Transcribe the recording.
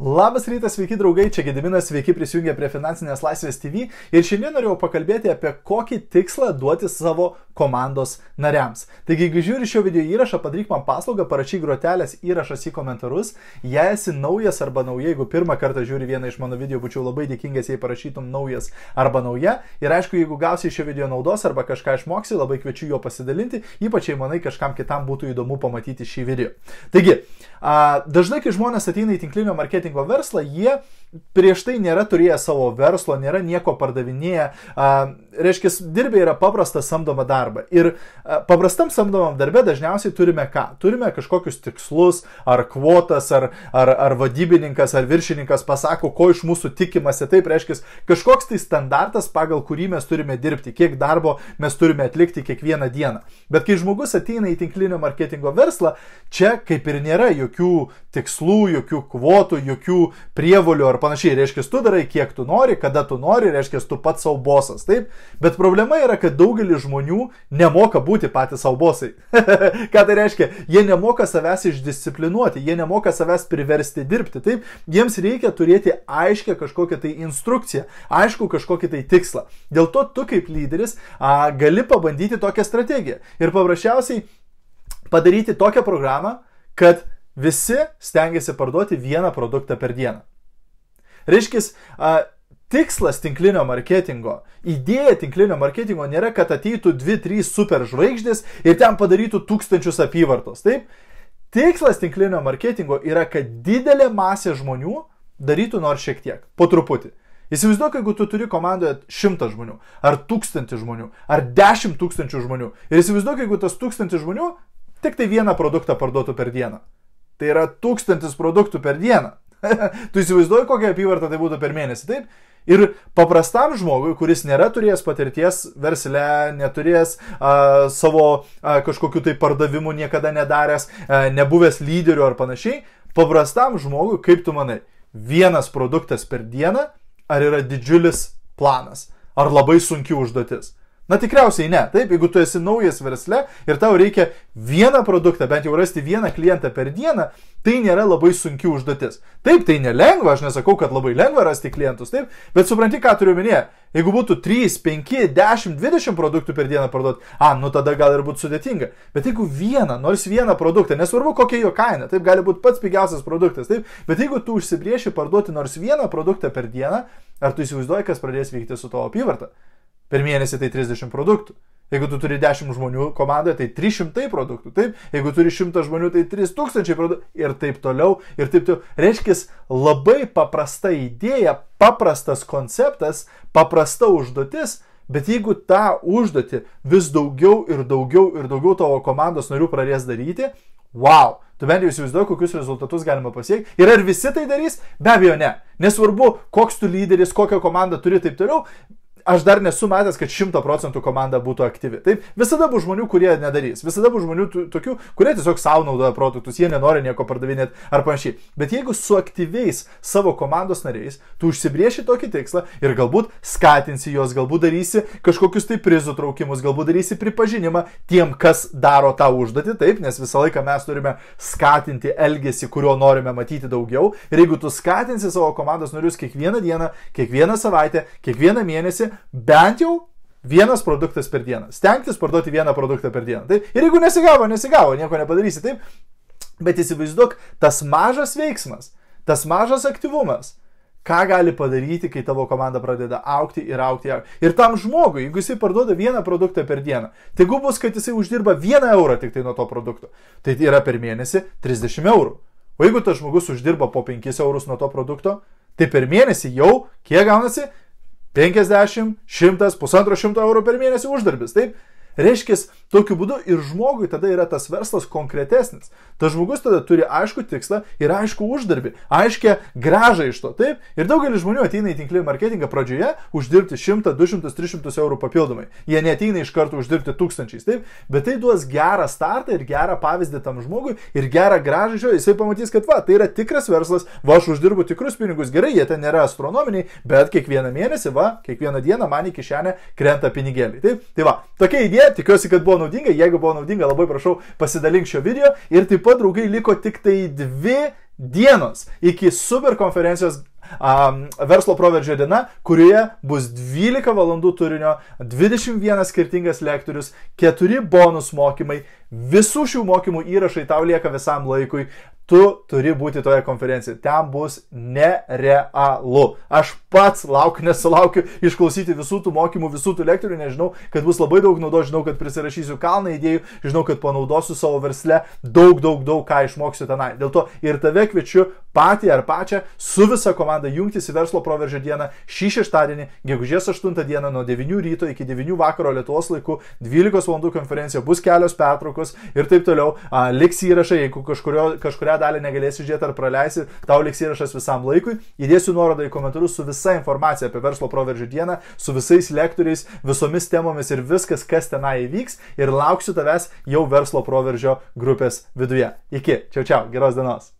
Labas rytas, sveiki draugai, čia Gediminas, sveiki prisijungę prie Finansinės laisvės TV ir šiandien norėjau pakalbėti apie kokį tikslą duoti savo komandos nariams. Taigi, jeigu žiūri šio video įrašą, padaryk man paslaugą, parašyk grotelės įrašas į komentarus. Jei esi naujas arba nauja, jeigu pirmą kartą žiūri vieną iš mano video, būčiau labai dėkingas, jei parašytum naujas arba nauja. Ir aišku, jeigu gausi šio video naudos arba kažką išmoksi, labai kviečiu juo pasidalinti, ypač jei manai kažkam kitam būtų įdomu pamatyti šį video. Taigi, dažnai, kai žmonės ateina į tinklinio marketingo verslą, jie prieš tai nėra turėję savo verslo, nėra nieko pardavinėję. Reiškia, dirbė yra paprastą samdomą darbą. Ir paprastam samdomam darbė dažniausiai turime ką? Turime kažkokius tikslus, ar kvotas, ar, ar, ar vadybininkas, ar viršininkas pasako, ko iš mūsų tikimasi. Taip reiškia, kažkoks tai standartas, pagal kurį mes turime dirbti, kiek darbo mes turime atlikti kiekvieną dieną. Bet kai žmogus ateina į tinklinio marketingo verslą, čia kaip ir nėra jokių tikslų, jokių kvotų, jokių prievolių ar panašiai. Reiškia, tu darai kiek tu nori, kada tu nori, reiškia, tu pats savo bosas. Taip? Bet problema yra, kad daugelis žmonių nemoka būti patys savo bosai. Ką tai reiškia? Jie nemoka savęs išdisciplinuoti, jie nemoka savęs priversti dirbti. Taip? Jiems reikia turėti aiškę kažkokią tai instrukciją, aišku kažkokį tai tikslą. Dėl to tu kaip lyderis a, gali pabandyti tokią strategiją. Ir paprasčiausiai padaryti tokią programą, kad visi stengiasi parduoti vieną produktą per dieną. Reiškia, tikslas tinklinio marketingo, idėja tinklinio marketingo nėra, kad ateitų 2-3 super žvaigždės ir ten padarytų tūkstančius apyvartos. Taip? Tikslas tinklinio marketingo yra, kad didelė masė žmonių darytų nors šiek tiek, po truputį. Įsivaizduok, jeigu tu turi komandoje šimtą žmonių, ar tūkstantį žmonių, ar dešimt tūkstančių žmonių. Ir įsivaizduok, jeigu tas tūkstantis žmonių tik tai vieną produktą parduotų per dieną. Tai yra tūkstantis produktų per dieną. tu įsivaizduoji, kokią apyvartą tai būtų per mėnesį, taip? Ir paprastam žmogui, kuris nėra turėjęs patirties versle, neturėjęs a, savo a, kažkokiu tai pardavimu niekada nedaręs, a, nebuvęs lyderiu ar panašiai, paprastam žmogui, kaip tu manai, vienas produktas per dieną, ar yra didžiulis planas, ar labai sunki užduotis? Na tikriausiai ne. Taip, jeigu tu esi naujas versle ir tau reikia vieną produktą, bent jau rasti vieną klientą per dieną, tai nėra labai sunki užduotis. Taip, tai nelengva, aš nesakau, kad labai lengva rasti klientus, taip, bet supranti, ką turiu minėti. Jeigu būtų 3, 5, 10, 20 produktų per dieną parduoti, a, nu tada gal ir būtų sudėtinga. Bet jeigu vieną, nors vieną produktą, nesvarbu kokia jo kaina, taip gali būti pats pigiausias produktas, taip, bet jeigu tu užsibrieši parduoti nors vieną produktą per dieną, ar tu įsivaizduoji, kas pradės vykti su tavo apyvarta? Per mėnesį tai 30 produktų. Jeigu tu turi 10 žmonių komandoje, tai 300 produktų. Taip, jeigu turi 100 žmonių, tai 3000 produktų. Ir taip toliau. Ir taip toliau. Reiškia, labai paprasta idėja, paprastas konceptas, paprasta užduotis. Bet jeigu tą užduotį vis daugiau ir daugiau ir daugiau tavo komandos narių pradės daryti, wow, tu bent jau įsivaizduoji, kokius rezultatus galima pasiekti. Ir ar visi tai darys? Be abejo, ne. Nesvarbu, koks tu lyderis, kokią komandą turi ir taip toliau aš dar nesu matęs, kad 100 procentų komanda būtų aktyvi. Taip, visada bus žmonių, kurie nedarys. Visada bus žmonių tokių, kurie tiesiog savo naudoja produktus, jie nenori nieko pardavinėti ar panašiai. Bet jeigu su aktyviais savo komandos nariais, tu užsibrieši tokį tikslą ir galbūt skatinsi juos, galbūt darysi kažkokius tai prizų traukimus, galbūt darysi pripažinimą tiem, kas daro tą užduotį, taip, nes visą laiką mes turime skatinti elgesį, kurio norime matyti daugiau. Ir jeigu tu skatinsi savo komandos narius kiekvieną dieną, kiekvieną savaitę, kiekvieną mėnesį, bent jau vienas produktas per dieną. Stengtis parduoti vieną produktą per dieną. Taip? Ir jeigu nesigavo, nesigavo, nieko nepadarysi. Taip? Bet įsivaizduok, tas mažas veiksmas, tas mažas aktyvumas, ką gali padaryti, kai tavo komanda pradeda aukti ir aukti. Ir tam žmogui, jeigu jisai parduoda vieną produktą per dieną, jeigu bus, kad jisai uždirba vieną eurą tik tai nuo to produkto, tai yra per mėnesį 30 eurų. O jeigu tas žmogus uždirba po 5 eurus nuo to produkto, tai per mėnesį jau kiek gaunasi 50, 100, pusantro šimto eurų per mėnesį uždarbis. Taip, Reiškia, tokiu būdu ir žmogui tada yra tas verslas konkretesnis. Tas žmogus tada turi aišku tikslą ir aišku uždarbį, aiškę gražą iš to. Taip, ir daugelis žmonių ateina į tinklinį marketingą pradžioje uždirbti 100, 200, 300 eurų papildomai. Jie neteina iš karto uždirbti tūkstančiais, taip, bet tai duos gerą startą ir gerą pavyzdį tam žmogui ir gerą gražą iš jo. Jisai pamatys, kad va, tai yra tikras verslas, va, aš uždirbu tikrus pinigus, gerai, jie ten nėra astronominiai, bet kiekvieną mėnesį, va, kiekvieną dieną man į kišenę krenta pinigėliai. Taip, tai va, tokia idėja tikiuosi, kad buvo naudinga, jeigu buvo naudinga, labai prašau pasidalink šio video. Ir taip pat, draugai, liko tik tai dvi dienos iki super konferencijos um, verslo proveržio diena, kurioje bus 12 valandų turinio, 21 skirtingas lektorius, 4 bonus mokymai, visų šių mokymų įrašai tau lieka visam laikui, tu turi būti toje konferencijoje. Ten bus nerealu. Aš pats laukiu, nesulaukiu išklausyti visų tų mokymų, visų tų lektorių, nežinau, kad bus labai daug naudos, žinau, kad prisirašysiu kalną idėjų, žinau, kad panaudosiu savo versle daug, daug, daug ką išmoksiu tenai. Dėl to ir tave kviečiu patį ar pačią su visa komanda jungtis į verslo proveržio dieną šį šeštadienį, gegužės 8 dieną nuo 9 ryto iki 9 vakaro Lietuvos laikų, 12 val. konferencija, bus kelios pertraukos ir taip toliau. A, liks įrašai, jeigu kažkurio, kažkuria dalį negalėsi žiūrėti ar praleisi, tau liks įrašas visam laikui. Įdėsiu nuorodą į komentarus su visa informacija apie verslo proveržio dieną, su visais lektoriais, visomis temomis ir viskas, kas tenai įvyks. Ir lauksiu tavęs jau verslo proveržio grupės viduje. Iki, čia čia, geros dienos.